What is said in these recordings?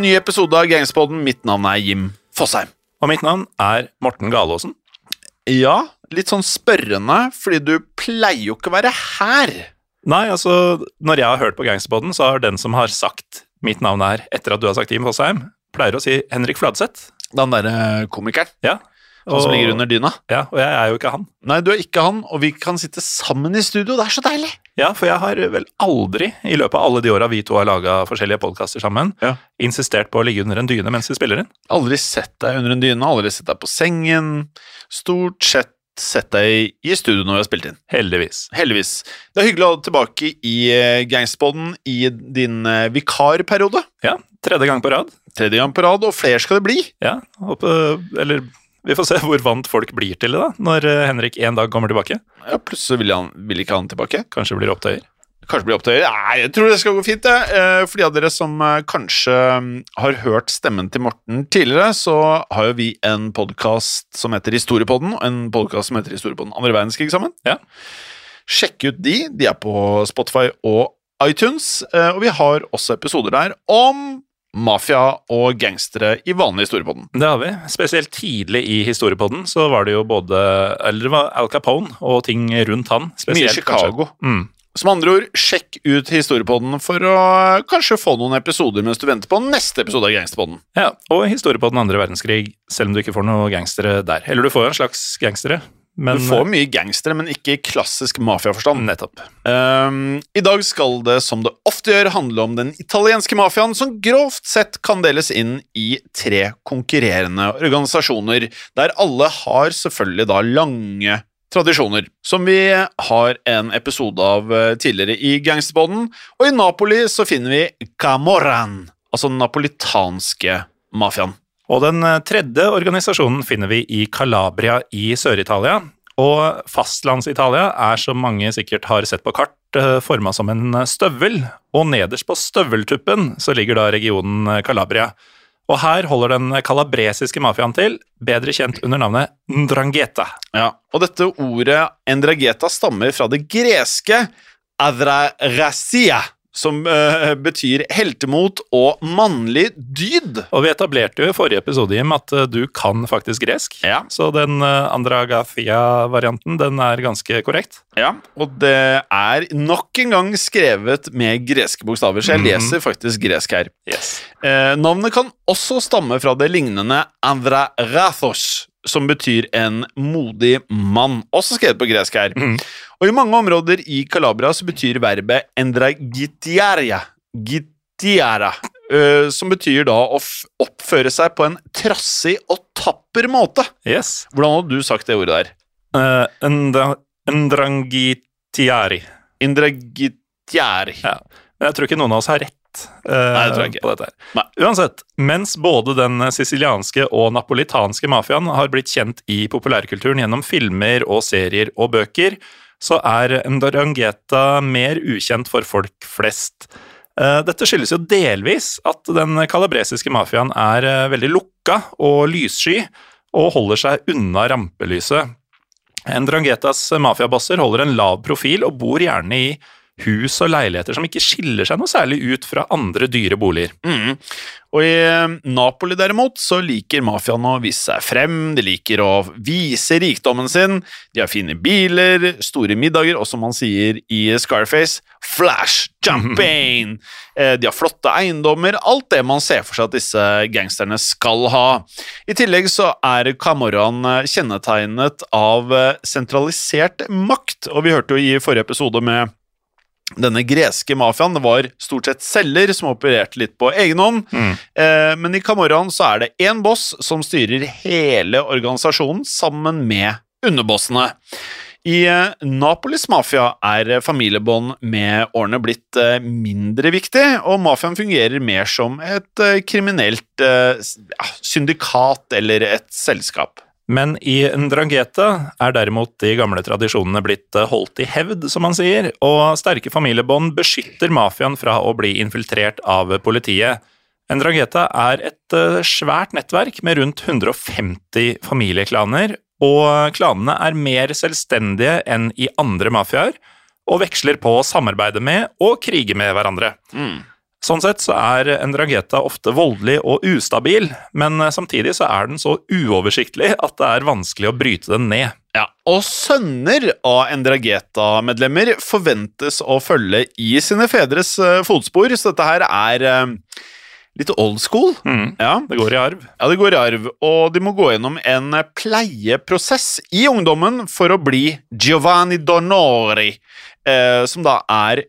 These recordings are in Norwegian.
En ny episode av Gangspodden. Mitt navn er Jim Fosheim. Og mitt navn er Morten Galaasen. Ja, litt sånn spørrende, fordi du pleier jo ikke å være her. Nei, altså, når jeg har hørt på Gangsterpodden, så har den som har sagt mitt navn er etter at du har sagt Jim Fosheim, pleier å si Henrik Fladseth. Den derre komikeren. Ja. Han som ligger under dyna. Ja, og jeg er jo ikke han. Nei, du er ikke han, og vi kan sitte sammen i studio. Det er så deilig. Ja, for jeg har vel aldri, i løpet av alle de åra vi to har laga forskjellige podkaster sammen, Ja. insistert på å ligge under en dyne mens vi spiller inn. Aldri sett deg under en dyne, aldri sett deg på sengen. Stort sett sett deg i studio når vi har spilt inn. Heldigvis. Heldigvis. Det er hyggelig å ha deg tilbake i Gangsterboden i din eh, vikarperiode. Ja, tredje gang på rad. Tredje gang på rad, og flere skal det bli. Ja, håper, eller vi får se hvor vant folk blir til det da, når eh, Henrik en dag kommer tilbake. Ja, Plutselig vil, han, vil ikke han tilbake. Kanskje blir opptøyer. Kanskje blir opptøyer. Nei, jeg tror det skal gå fint, det. Eh, For de av dere som eh, kanskje mm, har hørt stemmen til Morten tidligere, så har jo vi en podkast som heter Historiepodden, og en podkast som heter Historiepodden andre verdenskrig sammen. Ja. Sjekk ut de. De er på Spotify og iTunes, og vi har også episoder der om mafia og gangstere i vanlig Historiepodden. Det har vi. Spesielt tidlig i historiepodden så var det jo både Eller det var Al Capone og ting rundt han. Mye Chicago. Mm. Som andre ord, sjekk ut Historiepodden for å kanskje få noen episoder mens du venter på neste episode av Gangsterpodden. Ja, og historiepodden andre verdenskrig, selv om du ikke får noen gangstere der. Eller du får jo en slags gangstere, men Du får mye gangstere, men ikke i klassisk mafiaforstand. nettopp. Um, I dag skal det, som det ofte gjør, handle om den italienske mafiaen, som grovt sett kan deles inn i tre konkurrerende organisasjoner, der alle har selvfølgelig da lange tradisjoner, som vi har en episode av eh, tidligere i Gangsterboden. og i Napoli så finner vi Camorran, altså den napolitanske mafiaen. Og den eh, tredje organisasjonen finner vi i Calabria i Sør-Italia. Og fastlands-Italia er, som mange sikkert har sett på kart, forma som en støvel. Og nederst på støveltuppen så ligger da regionen eh, Calabria. Og her holder den kalabresiske mafiaen til, bedre kjent under navnet Ndrangheta. Ja, og dette ordet Ndrangheta stammer fra det greske adrarasia, som uh, betyr heltemot og mannlig dyd. Og vi etablerte jo i forrige episode, Jim, at uh, du kan faktisk gresk. Ja. Så den uh, Andragathia-varianten, den er ganske korrekt. Ja, og det er nok en gang skrevet med greske bokstaver, så jeg mm. leser faktisk gresk her. Yes. Eh, navnet kan også stamme fra det lignende andrarathos, som betyr en modig mann, også skrevet på gresk her. Mm. Og i mange områder i Calabria så betyr verbet endragitiaria, gitiara, uh, som betyr da å oppføre seg på en trassig og tapper måte. yes. Hvordan hadde du sagt det ordet der? Uh, endra, endrangitiari. Endragitiari. Ja. Jeg tror ikke noen av oss har rett Nei, det tror jeg ikke. Uansett, mens både den sicilianske og napolitanske mafiaen har blitt kjent i populærkulturen gjennom filmer og serier og bøker, så er Ndrangheta mer ukjent for folk flest. Eh, Dette skyldes jo delvis at den kalabresiske mafiaen er eh, veldig lukka og lyssky, og holder seg unna rampelyset. Ndrangetas mafiabosser holder en lav profil og bor gjerne i hus og leiligheter som ikke skiller seg noe særlig ut fra andre dyre boliger. Mm. Og i eh, Napoli derimot så liker mafiaen å vise seg frem, de liker å vise rikdommen sin, de har fine biler, store middager, og som man sier i Scarface, flash, champagne, Eh, de har flotte eiendommer, alt det man ser for seg at disse gangsterne skal ha. I tillegg så er Camorraen eh, kjennetegnet av sentralisert makt, og vi hørte jo i forrige episode med denne greske mafiaen, var stort sett selger som opererte litt på egen hånd, Mm. eh, men i Camorraen så er det én boss som styrer hele organisasjonen sammen med underbossene. I eh, Napolis mafia er familiebånd med årene blitt eh, mindre viktig, og mafiaen fungerer mer som et eh, kriminelt eh, syndikat eller et selskap. Men i Ndrangheta er derimot de gamle tradisjonene blitt eh, holdt i hevd, som man sier, og sterke familiebånd beskytter mafiaen fra å bli infiltrert av politiet. Ndrangheta er et eh, svært nettverk med rundt 150 familieklaner, og klanene er mer selvstendige enn i andre mafiaer, og veksler på å samarbeide med og krige med hverandre. Mm. Sånn sett så er en drageta ofte voldelig og ustabil, men samtidig så er den så uoversiktlig at det er vanskelig å bryte den ned. Ja, Og sønner av Ndrangheta-medlemmer forventes å følge i sine fedres eh, fotspor, så dette her er eh, litt old school. Mm, Ja. det går i arv. Ja, det går i arv, og de må gå gjennom en pleieprosess i ungdommen for å bli Giovanni Donori, eh, som da er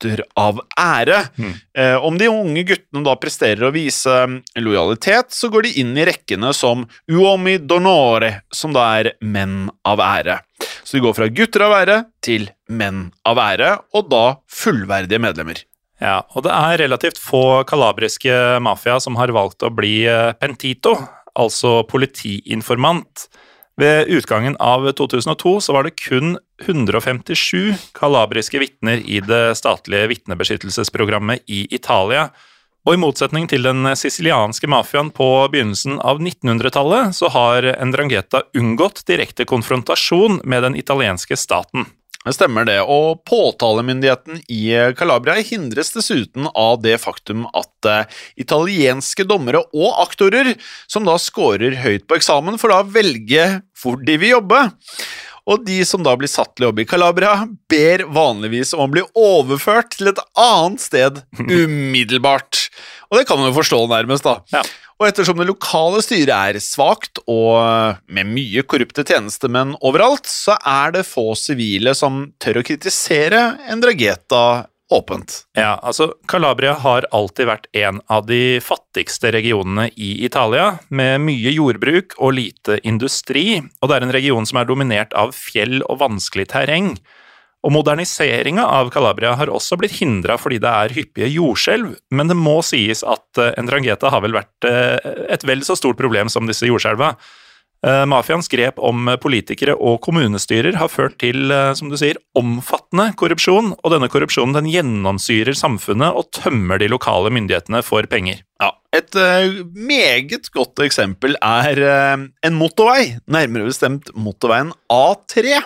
gutter av ære. Mm. Eh, om de unge guttene da presterer å vise lojalitet, så går de inn i rekkene som uomi donore, som da er menn av ære. Så de går fra gutter av ære til menn av ære, og da fullverdige medlemmer. Ja, og det er relativt få kalabriske mafia som har valgt å bli eh, pentito, altså politiinformant. Ved utgangen av 2002 så var det kun 157 kalabriske vitner i det statlige vitnebeskyttelsesprogrammet i Italia. Og i motsetning til den sicilianske mafiaen på begynnelsen av 1900-tallet, så har Ndrangheta unngått direkte konfrontasjon med den italienske staten. Stemmer det, og påtalemyndigheten i Calabria hindres dessuten av det faktum at eh, italienske dommere og aktorer, som da scorer høyt på eksamen, får da velge hvor de vil jobbe. Og de som da blir satt til å jobbe i Calabria, ber vanligvis om å bli overført til et annet sted umiddelbart. Og det kan man jo forstå nærmest, da. Ja. Og ettersom det lokale styret er svakt og med mye korrupte tjenestemenn overalt, så er det få sivile som tør å kritisere Endrageta åpent. Ja, altså Calabria har alltid vært en av de fattigste regionene i Italia, med mye jordbruk og lite industri, og det er en region som er dominert av fjell og vanskelig terreng. Og moderniseringa av Calabria har også blitt hindra fordi det er hyppige jordskjelv, men det må sies at eh, Ndrangheta har vel vært eh, et vel så stort problem som disse jordskjelva. Eh, Mafiaens grep om politikere og kommunestyrer har ført til, som du sier, omfattende korrupsjon, og denne korrupsjonen den gjennomsyrer samfunnet og tømmer de lokale myndighetene for penger. Ja, Et meget godt eksempel er en motorvei, nærmere bestemt motorveien A3.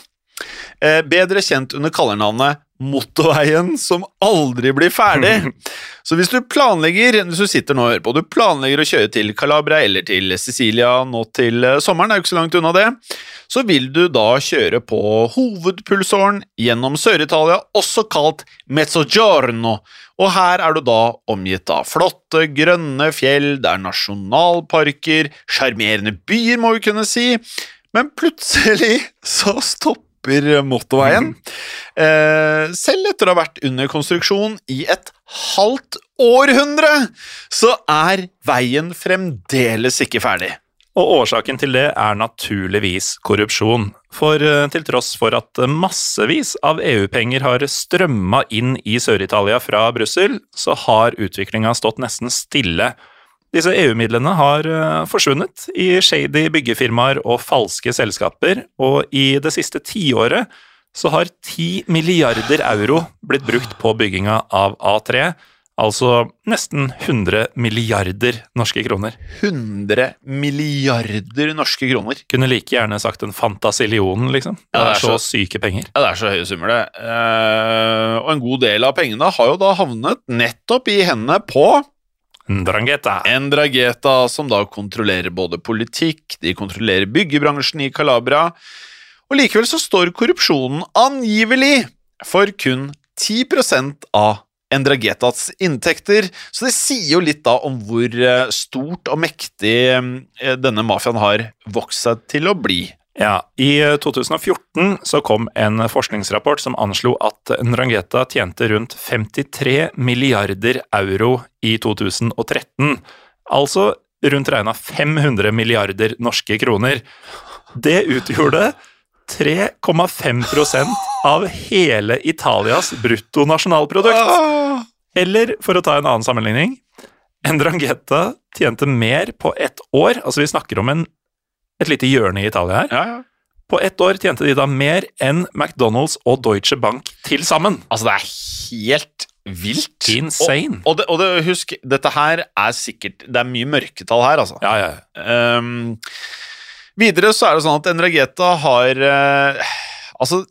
Eh, bedre kjent under kallernavnet Motorveien som aldri blir ferdig. Så hvis du planlegger hvis du sitter nå og hører på, du planlegger å kjøre til Calabria eller til Sicilia nå til eh, sommeren, er jo ikke så langt unna det, så vil du da kjøre på hovedpulsåren gjennom Sør-Italia, også kalt Mezzogiorno. Og her er du da omgitt av flotte, grønne fjell, det er nasjonalparker, sjarmerende byer, må vi kunne si, men plutselig så stopper motorveien. Eh, selv etter å ha vært under konstruksjon i et halvt århundre, så er veien fremdeles ikke ferdig. Og årsaken til det er naturligvis korrupsjon. For eh, til tross for at massevis av EU-penger har strømma inn i Sør-Italia fra Brussel, så har utviklinga stått nesten stille. Disse EU-midlene har eh, forsvunnet i shady byggefirmaer og falske selskaper, og i det siste tiåret så har 10 milliarder euro blitt brukt på bygginga av A3, altså nesten 100 milliarder norske kroner. 100 milliarder norske kroner. Kunne like gjerne sagt en fantasillion, liksom. Det Ja, det er er så så- syke penger. Ja, det er så høye summer, det. Eh, og en god del av pengene har jo da havnet nettopp i hendene på Ndrangheta. Ndrangheta, som da kontrollerer både politikk, de kontrollerer byggebransjen i Calabria, og likevel så står korrupsjonen angivelig for kun 10% av Ndrangetas inntekter, så det sier jo litt da om hvor eh, stort og mektig eh, denne mafiaen har vokst seg til å bli. Ja, I eh, 2014 så kom en forskningsrapport som anslo at Nrangheta tjente rundt 53 milliarder euro i 2013. Altså rundt regna 500 milliarder norske kroner. Det utgjorde 3,5% av hele Italias bruttonasjonalprodukt. Ah! Eller for å ta en annen sammenligning Ndrangheta tjente mer på ett år, altså vi snakker om en, et lite hjørne i Italia her. Ja, ja. På ett år tjente de da mer enn McDonald's og Deutsche Bank til sammen. Altså, det er helt vilt. Insane. Og, og, det, og det, husk, dette her er sikkert Det er mye mørketall her, altså. Ja, ja. Um, videre så er det sånn at Ndrangheta har uh, Altså,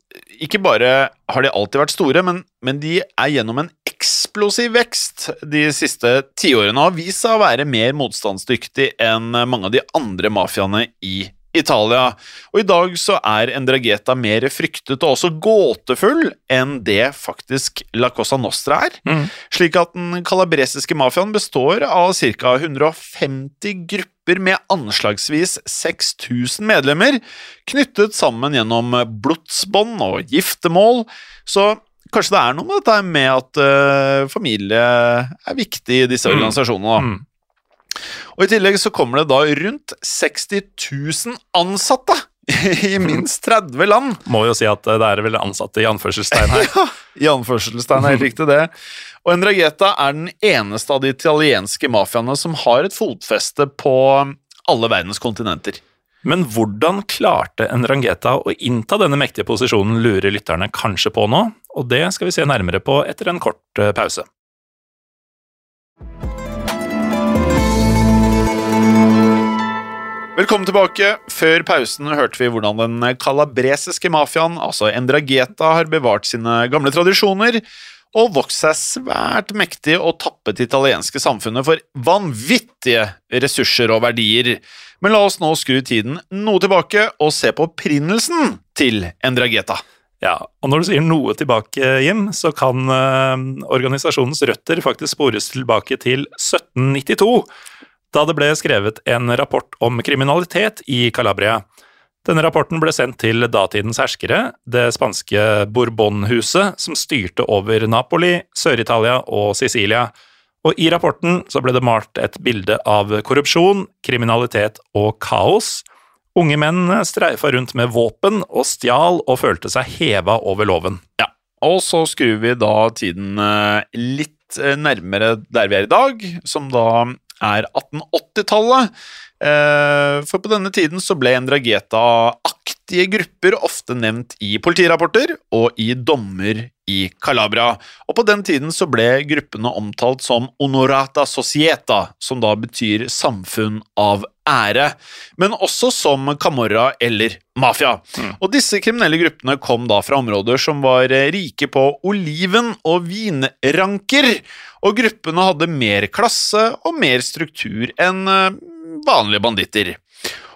ikke bare har de alltid vært store, men, men de er gjennom en eksplosiv vekst de siste tiårene og har vist seg å være mer motstandsdyktig enn mange av de andre mafiaene i Italia. Og i dag så er Endrageta mer fryktet og også gåtefull enn det faktisk La Cosa Nostra er. Mm. Slik at den kalabresiske mafiaen består av ca. 150 grupper med anslagsvis 6000 medlemmer, knyttet sammen gjennom blodsbånd og giftermål. Så kanskje det er noe med dette med at uh, familie er viktig i disse Mm. organisasjonene. da. Mm. Og I tillegg så kommer det da rundt 60 000 ansatte i minst 30 land. Må jo si at eh, det er vel ansatte i anførselstegn her. Ja, I anførselstegn, helt riktig det. Og Endrageta er den eneste av de italienske mafiaene som har et fotfeste på alle verdens kontinenter. Men hvordan klarte Ndrangheta å innta denne mektige posisjonen, lurer lytterne kanskje på nå, og det skal vi se nærmere på etter en kort eh, pause. Velkommen tilbake. Før pausen hørte vi hvordan den kalabresiske mafiaen, altså Endrageta, har bevart sine gamle tradisjoner og vokst seg svært mektig og tappet det italienske samfunnet for vanvittige ressurser og verdier. Men la oss nå skru tiden noe tilbake og se på opprinnelsen til Endrageta. Ja, og når du sier noe tilbake, Jim, så kan eh, organisasjonens røtter faktisk spores tilbake til 1792, da det ble skrevet en rapport om kriminalitet i Calabria. Denne rapporten ble sendt til datidens herskere, det spanske Bourbon-huset, som styrte over Napoli, Sør-Italia og Sicilia. Og i rapporten så ble det malt et bilde av korrupsjon, kriminalitet og kaos. Unge menn streifa rundt med våpen og stjal og følte seg heva over loven. Ja, og så skrur vi da tiden eh, litt eh, nærmere der vi er i dag, som da er 1880-tallet. Eh, For på denne tiden så ble Endrageta-aktige grupper ofte nevnt i politirapporter og i dommer i Calabria. Og på den tiden så ble gruppene omtalt som Honorata Societa, som da betyr samfunn av ære, men også som Camorra eller mafia. Og disse kriminelle gruppene kom da fra områder som var eh, rike på oliven og vinranker, og gruppene hadde mer klasse og mer struktur enn eh, vanlige banditter.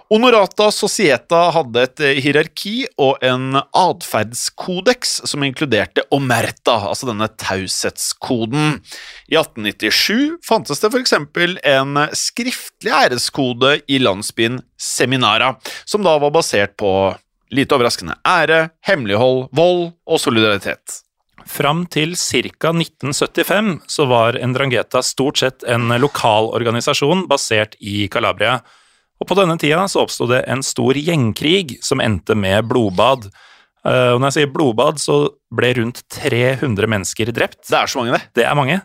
Honorata Societa hadde et eh, hierarki og en atferdskodeks som inkluderte omerta, altså denne taushetskoden. I 1897 fantes det f.eks. en skriftlig æreskode i landsbyen Seminara, som da var basert på lite overraskende ære, hemmelighold, vold og solidaritet. Fram til ca. 1975 så var Ndrangheta stort sett en lokal organisasjon basert i Calabria. Og på denne tida så oppsto det en stor gjengkrig som endte med blodbad. Eh, Og når jeg sier blodbad, så ble rundt 300 mennesker drept. Det er så mange, det. Det er mange.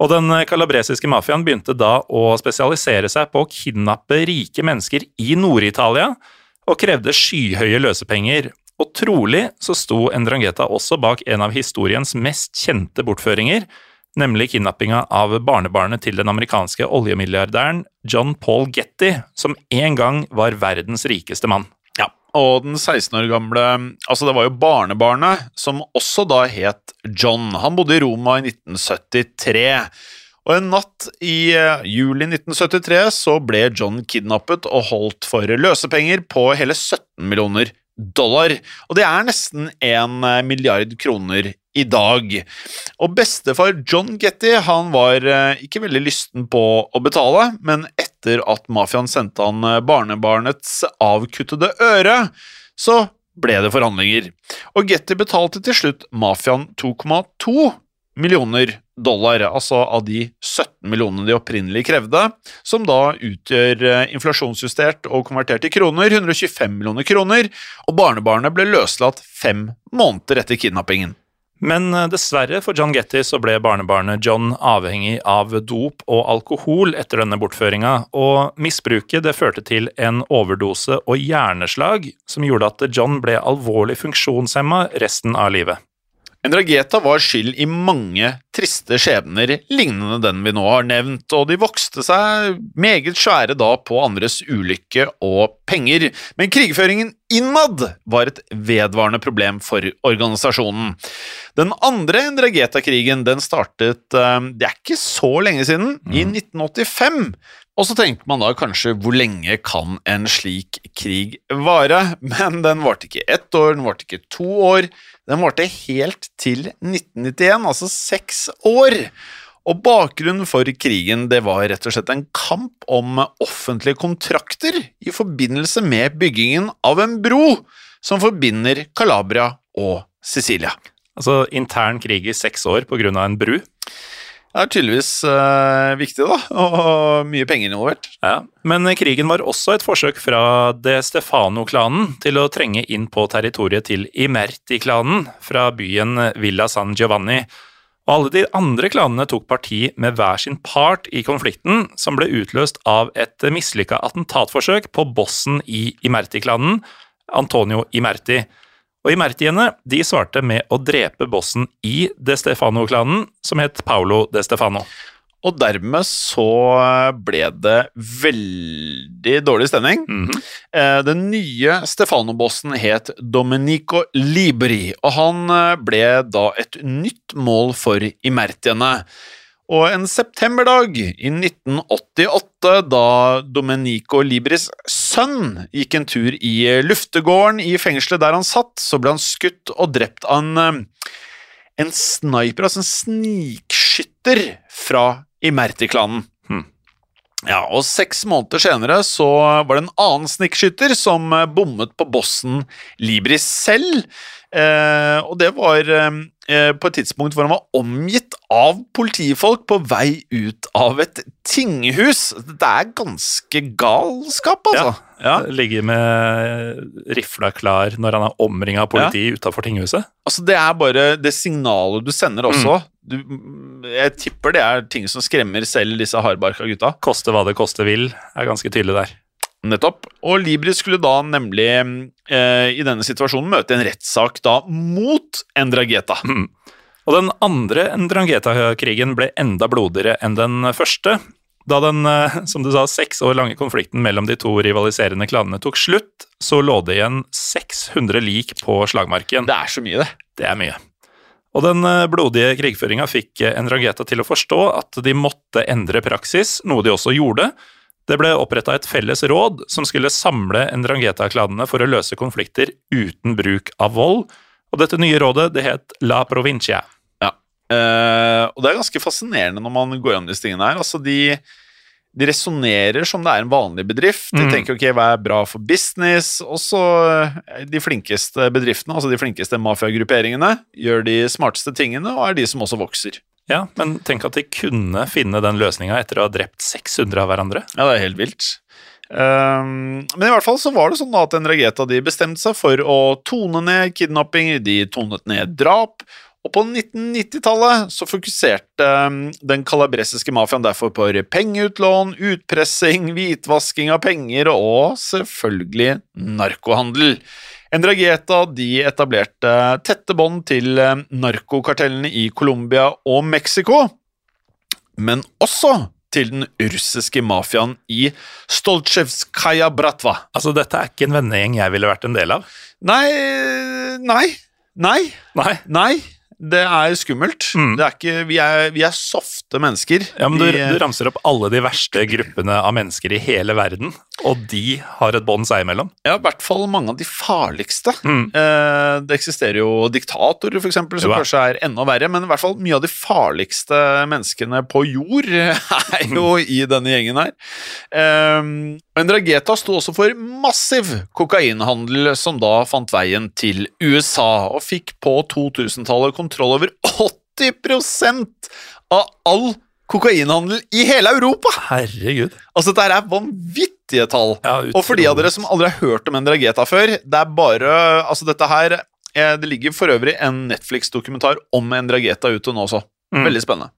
Og den kalabresiske mafiaen begynte da å spesialisere seg på å kidnappe rike mennesker i Nord-Italia, og krevde skyhøye løsepenger. Og trolig så sto Ndrangheta også bak en av historiens mest kjente bortføringer, nemlig kidnappinga av barnebarnet til den amerikanske oljemilliardæren John Paul Getty, som en gang var verdens rikeste mann. Ja, og den 16 år gamle Altså, det var jo barnebarnet som også da het John. Han bodde i Roma i 1973. Og en natt i eh, juli 1973 så ble John kidnappet og holdt for løsepenger på hele 17 millioner dollar. Og det er nesten en eh, milliard kroner i dag. Og bestefar John Getty han var eh, ikke veldig lysten på å betale, men etter at mafiaen sendte han eh, barnebarnets avkuttede øre, så ble det forhandlinger. Og Getty betalte til slutt mafiaen 2,2 millioner dollar, altså av de 17 millionene de opprinnelig krevde, som da utgjør eh, inflasjonsjustert og konvertert i kroner 125 millioner kroner, og barnebarnet ble løslatt fem måneder etter kidnappingen. Men eh, dessverre for John Getty så ble barnebarnet John avhengig av dop og alkohol etter denne bortføringa, og misbruket det førte til en overdose og hjerneslag som gjorde at John ble alvorlig funksjonshemma resten av livet. Endrageta var skyld i mange triste skjebner lignende den vi nå har nevnt, og de vokste seg meget svære da på andres ulykke og penger. Men krigføringen innad var et vedvarende problem for organisasjonen. Den andre Endrageta-krigen den startet eh, det er ikke så lenge siden, i 1985. Og så tenker man da kanskje hvor lenge kan en slik krig vare? Men den varte ikke ett år, den varte ikke to år, den varte helt til 1991, altså seks år. Og bakgrunnen for krigen det var rett og slett en kamp om offentlige kontrakter i forbindelse med byggingen av en bro som forbinder Calabria og Sicilia. Altså intern krig i seks år pga. en bru. Det er tydeligvis uh, viktig, da, og mye penger involvert. Ja, Men krigen var også et forsøk fra De Stefano-klanen til å trenge inn på territoriet til Imerti-klanen fra byen Villa San Giovanni. Og alle de andre klanene tok parti med hver sin part i konflikten, som ble utløst av et mislykka attentatforsøk på bossen i Imerti-klanen, Antonio Imerti. Og Imertiene de svarte med å drepe bossen i De Stefano-klanen, som het Paolo De Stefano. Og dermed så ble det veldig dårlig stemning. Mm -hmm. Den nye Stefano-bossen het Domenico Libri, og han eh, ble da et nytt mål for imertiene. Og en septemberdag i 1988, da Domenico Libris sønn gikk en tur i luftegården i fengselet der han satt, så ble han skutt og drept av en, eh, en sniper, altså en snikskytter fra Imerti-klanen. Ja, og seks måneder senere så var det en annen snikskytter som eh, bommet på bossen Libris selv, eh, og det var eh, på et tidspunkt hvor han var omgitt av politifolk på vei ut av et tinghus. Det er ganske galskap, altså. Ja. Ligger med rifla klar når han er omringa av politi utafor tinghuset. Altså, det er bare det signalet du sender også. Du, jeg tipper det er ting som skremmer selv disse hardbarka gutta. Koste hva det koste vil, er ganske tydelig der. Nettopp. Og Libri skulle da nemlig eh, i denne situasjonen møte en rettssak da mot Endrageta. Mm. Og den andre Endrageta-krigen ble enda blodigere enn den første. Da den, eh, som du sa, seks år lange konflikten mellom de to rivaliserende klanene tok slutt, så lå det igjen 600 lik på slagmarken. Det er så mye, det. Det er mye. Og den eh, blodige krigføringa fikk eh, Ndrangheta til å forstå at de måtte endre praksis, noe de også gjorde. Det ble oppretta et felles råd som skulle samle Ndrangheta-klanene for å løse konflikter uten bruk av vold, og dette nye rådet det het La Provincia. Ja. Eh, og det er ganske fascinerende når man går gjennom disse tingene her. Altså, de, de resonnerer som det er en vanlig bedrift. De Mm. tenker ok, hva er bra for business? Og så eh, de flinkeste bedriftene, altså de flinkeste mafiagrupperingene, gjør de smarteste tingene og er de som også vokser. Ja, men tenk at de kunne finne den løsninga etter å ha drept 600 av hverandre. Ja, det er helt vilt. Um, men i hvert fall så var det sånn at Ndrangheta de bestemte seg for å tone ned kidnapping, de tonet ned drap, og på 1990-tallet så fokuserte ehm, den kalabresiske mafiaen derfor på pengeutlån, utpressing, hvitvasking av penger og selvfølgelig narkohandel. Endrageta de etablerte tette bånd til eh, narkokartellene i Colombia og Mexico, men også til den russiske mafiaen i Stoltsjevskaja Bratva. Altså, dette er ikke en vennegjeng jeg ville vært en del av. Nei, nei, nei, Nei. nei. Det er skummelt. Mm. Det er ikke, vi, er, vi er softe mennesker. Ja, men du, eh, du ramser opp alle de verste gruppene av mennesker i hele verden, og de har et bånd seg imellom. ja, I hvert fall mange av de farligste. Mm. Eh, det eksisterer jo diktatorer, eksempel, som Jo, ja. kanskje er enda verre, men i hvert fall mye av de farligste menneskene på jord er jo i denne gjengen her. Men Drageta sto også for massiv kokainhandel, som da fant veien til USA, og fikk på 2000-tallet kontroll over 80% av all kokainhandel i hele Europa! Herregud. Altså, dette er vanvittige tall. Ja, Og for de av dere som aldri har hørt om Endrageta før, det er bare Altså, dette her eh, Det ligger for øvrig en Netflix-dokumentar om Endrageta ute nå også. Mm. Veldig spennende.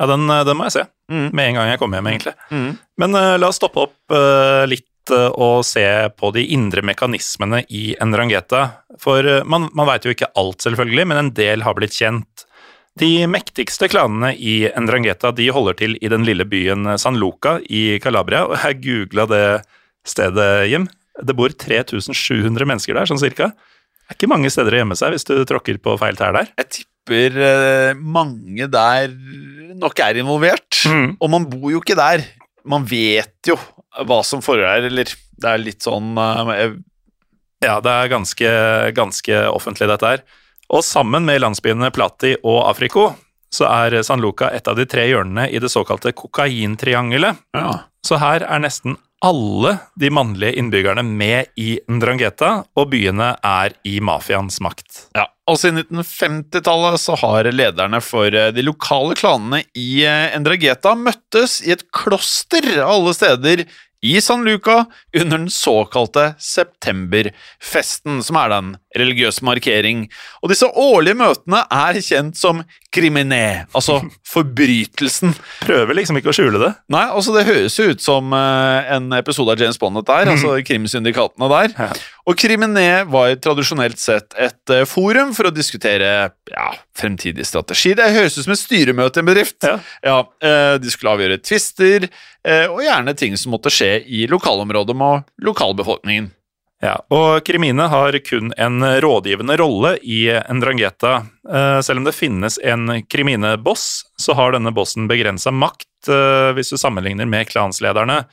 Ja, den, den må jeg se Mm. med en gang jeg kommer hjem, egentlig. Mm. Men uh, la oss stoppe opp uh, litt eh, å se på de indre mekanismene i Ndrangheta. For eh, man, man veit jo ikke alt, selvfølgelig, men en del har blitt kjent. De mektigste klanene i Ndrangheta de holder til i den lille byen San Luca i Calabria. og Jeg googla det stedet, Jim. Det bor 3700 mennesker der, sånn cirka. Det er ikke mange steder å gjemme seg hvis du tråkker på feil tær der. Jeg tipper eh, mange der nok er involvert. Mm. Og man bor jo ikke der. Man vet jo hva som foregår, eller det er litt sånn eh, Ja, det er ganske, ganske offentlig, dette her. Og sammen med landsbyene Plati og Afriko, så er San Luca et av de tre hjørnene i det såkalte kokaintriangelet. ja. Så her er nesten alle de mannlige innbyggerne med i Ndrangheta, og byene er i mafiaens makt. Ja, og siden 1950-tallet så har lederne for eh, de lokale klanene i eh, Ndrangheta møttes i et kloster alle steder i San Luca under den såkalte septemberfesten, som er da en religiøs markering. Og disse årlige møtene er kjent som criminé, altså forbrytelsen. Prøver liksom ikke å skjule det. Nei, altså det høres jo ut som eh, en episode av James Bond der, mm. altså krimsyndikatene der. Ja. Og Criminé var tradisjonelt sett et eh, forum for å diskutere ja, fremtidig strategi. Det høres ut som et styremøte i en bedrift. Ja. ja de skulle avgjøre tvister, eh, og gjerne ting som måtte skje i lokalområdet med lokalbefolkningen. Ja, og Krimine har kun en rådgivende rolle i Ndrangheta. Eh, Selv om det finnes en Krimine-boss, så har denne bossen begrensa makt eh, hvis du sammenligner med klanslederne.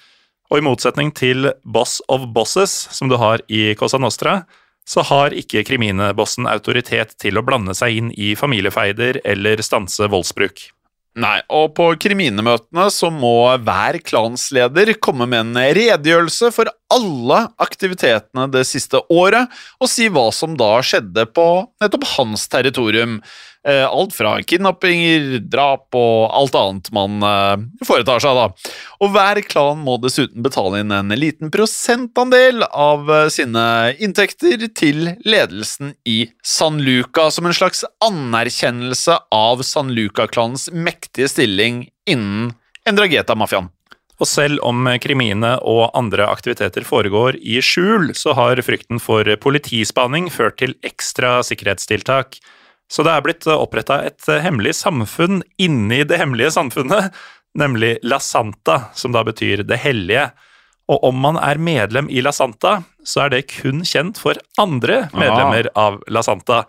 Og i motsetning til Boss of Bosses, som du har i Cosa Nostra, så har ikke Krimine-bossen autoritet til å blande seg inn i familiefeider eller stanse voldsbruk. Nei, og på kriminemøtene så må hver klansleder komme med en redegjørelse for alle aktivitetene det siste året, og si hva som da skjedde på nettopp hans territorium. Eh, alt fra kidnappinger, drap og alt annet man eh, foretar seg, da. Og hver klan må dessuten betale inn en liten prosentandel av eh, sine inntekter til ledelsen i San Luca, som en slags anerkjennelse av San Luca-klanens mektige stilling innen Endrageta-mafiaen. Og selv om krimine og andre aktiviteter foregår i skjul, så har frykten for politispaning ført til ekstra sikkerhetstiltak. Så det er blitt oppretta et hemmelig samfunn inni det hemmelige samfunnet, nemlig La Santa, som da betyr det hellige. Og om man er medlem i La Santa, så er det kun kjent for andre medlemmer av La Santa.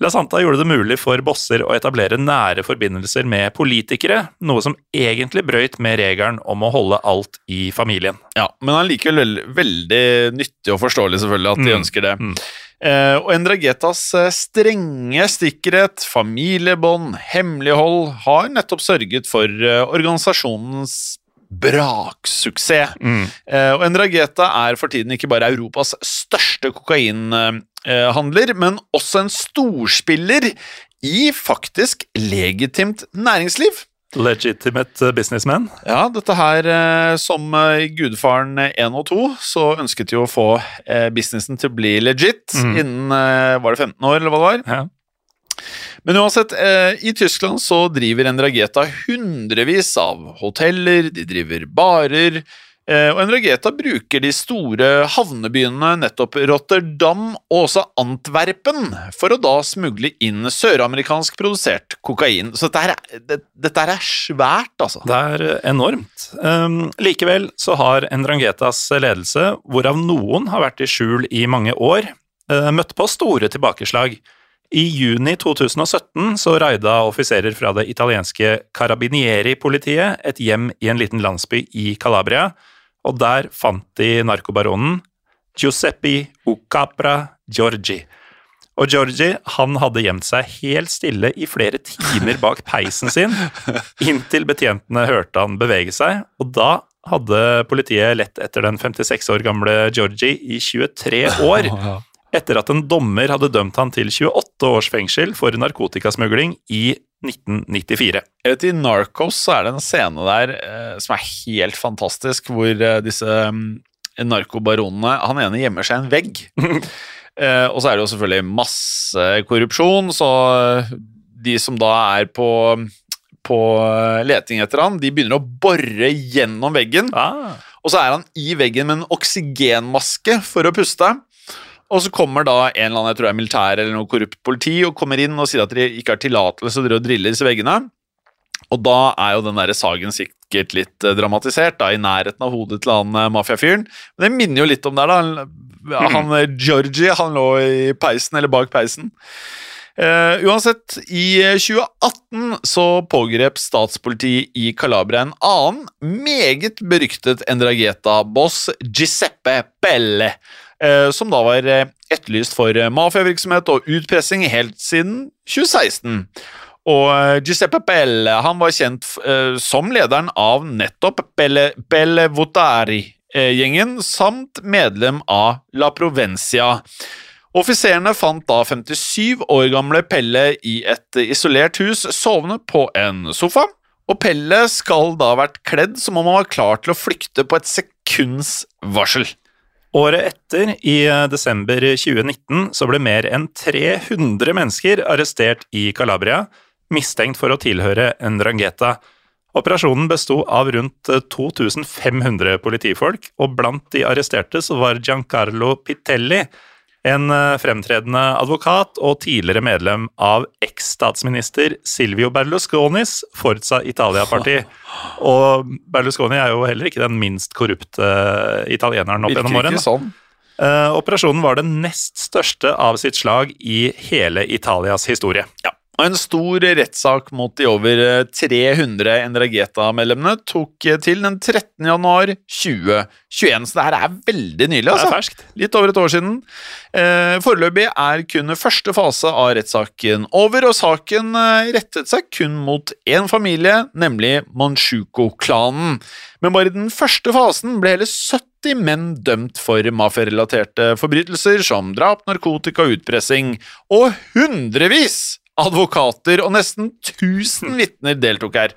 La Santa gjorde det mulig for bosser å etablere nære forbindelser med politikere, noe som egentlig brøyt med regelen om å holde alt i familien. Ja, Men allikevel vel- veldig nyttig og forståelig selvfølgelig at de Mm, ønsker det. mm. Eh, og Endragetas eh, strenge sikkerhet, familiebånd, hemmelighold har nettopp sørget for eh, organisasjonens braksuksess. Mm. Eh, og Endrageta er for tiden ikke bare Europas største kokainhandler, men også en storspiller i faktisk legitimt næringsliv. Legitimate businessman. Ja, dette her eh, som eh, i Gudfaren 1 og 2, så ønsket de å få eh, businessen til å bli legit mm. innen eh, Var det 15 år, eller hva det var? Ja. Men uansett, eh, i Tyskland så driver Endrageta hundrevis av hoteller, de driver barer, eh, og Endrageta bruker de store havnebyene, nettopp Rotterdam og også Antwerpen, for å da smugle inn søramerikansk produsert kokain. Så dette, er, det, dette er svært, altså. Det er enormt. Um, likevel så har Endrangetas ledelse, hvorav noen har vært i skjul i mange år, eh, møtt på store tilbakeslag. I juni 2017 så raida offiserer fra det italienske Carabinieri-politiet et hjem i en liten landsby i Calabria, og der fant de narkobaronen Giuseppe Ucapra Giorgi. Og Giorgi han hadde gjemt seg helt stille i flere timer bak peisen sin, inntil betjentene hørte han bevege seg, og da hadde politiet lett etter den 56 år gamle Giorgi i 23 år, etter at en dommer hadde dømt han til 28 års fengsel for narkotikasmugling i 1994. Vet, I Narcos så er det en scene der eh, som er helt fantastisk, hvor eh, disse mm, narkobaronene Han ene gjemmer seg i en vegg. eh, og så er det jo selvfølgelig masse korrupsjon, så eh, de som da er på på eh, leting etter han, de begynner å bore gjennom veggen. Ah, Og så er han i veggen med en oksygenmaske for å puste. Og så kommer da en eller annen jeg tror er militær eller noe korrupt politi og kommer inn og sier at de ikke har tillatelse til å drille disse veggene. Og da er jo den der saken sikkert litt eh, dramatisert, da, i nærheten av hodet til han eh, mafiafyren. Men det minner jo litt om der, da. Han han Georgie, han lå i peisen, eller bak peisen. Uh, uansett, i 2018 så pågrep statspolitiet i Calabria en annen meget beryktet Endrageta-boss, Giuseppe Pelle, som da var etterlyst for mafiavirksomhet og utpressing helt siden 2016. Og Giuseppe Pelle han var kjent som lederen av nettopp Pelle, Pelle Votari-gjengen, samt medlem av La Provencia. Offiserene fant da 57 år gamle Pelle i et isolert hus sovende på en sofa, og Pelle skal da ha vært kledd som om han var klar til å flykte på et sekunds varsel. Året etter, i desember 2019, så ble mer enn 300 mennesker arrestert i Calabria, mistenkt for å tilhøre en rangheta. Operasjonen besto av rundt 2500 politifolk, og blant de arresterte så var Giancarlo Pitelli, en eh, fremtredende advokat og tidligere medlem av eks-statsminister Silvio Berlusconis Forza Italia-parti. Og Berlusconi er jo heller ikke den minst korrupte eh, italieneren opp gjennom årene. Sånn. Uh, operasjonen var den nest største av sitt slag i hele Italias historie. Ja. Og En stor rettssak mot de over 300 Endrageta-medlemmene tok til den 13. januar 2021, så det her er veldig nylig. altså. Det er ferskt. Litt over et år siden. Eh, foreløpig er kun første fase av rettssaken over, og saken rettet seg kun mot én familie, nemlig Manchuko-klanen. Men bare i den første fasen ble hele 70 menn dømt for mafiarelaterte forbrytelser som drap, narkotika og utpressing, og hundrevis advokater og nesten 1000 vitner deltok her.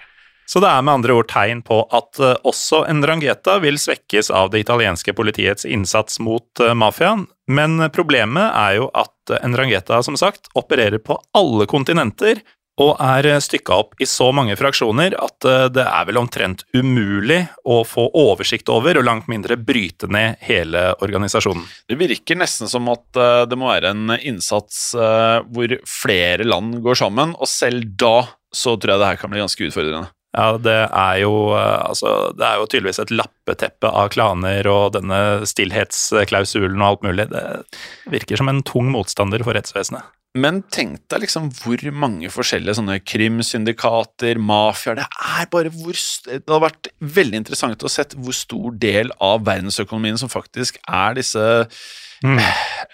Så det er med andre ord tegn på at uh, også Ndrangheta vil svekkes av det italienske politiets innsats mot uh, mafiaen, men problemet er jo at Ndrangheta som sagt opererer på alle kontinenter og er stykka opp i så mange fraksjoner at uh, det er vel omtrent umulig å få oversikt over, og langt mindre bryte ned hele organisasjonen. Det virker nesten som at uh, det må være en innsats hvor flere land går sammen, og selv da så tror jeg det her kan bli ganske utfordrende. Ja, det er jo altså, Det er jo tydeligvis et lappeteppe av klaner og denne stillhetsklausulen og alt mulig. Det virker som en tung motstander for rettsvesenet. Men tenk deg liksom hvor mange forskjellige sånne krimsyndikater, mafiaer Det er bare hvor Det hadde vært veldig interessant å sett hvor stor del av verdensøkonomien som faktisk er disse mm.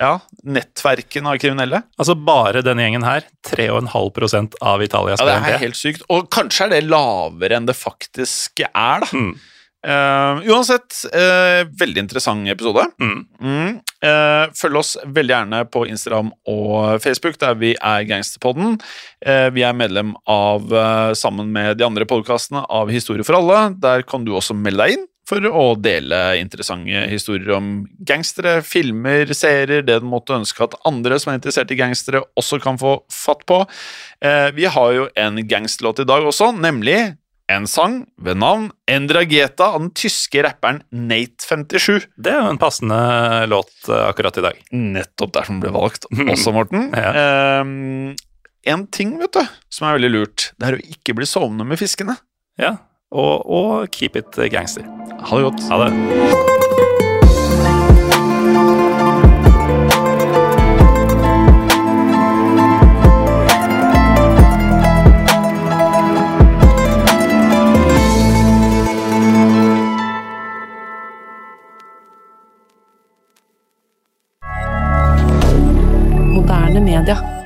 ja, nettverkene av kriminelle. Altså bare denne gjengen her, 3,5 av Italias BNP. Ja, det er helt sykt. Og kanskje er det lavere enn det faktisk er, da. Mm. Uh, uansett, uh, veldig interessant episode. Mm. Mm. Uh, følg oss veldig gjerne på Instagram og Facebook, der vi er Gangsterpodden. vi er medlem av, sammen med de andre podkastene, av Historie for alle. Der kan du også melde deg inn for å dele interessante historier om gangstere, filmer, serier, det du måtte ønske at andre som er interessert i gangstere, også kan få fatt på. vi har jo en gangsterlåt i dag også, nemlig en sang ved navn Endrageta av den tyske rapperen Nate57. Det er jo en passende låt eh, akkurat i dag. Nettopp der som ble valgt også, Morten. ja. um, en ting vet du, som er veldig lurt, det er å ikke bli sovende med fiskene. Ja, og, og keep it gangster. Ha det godt. Ha det. Media.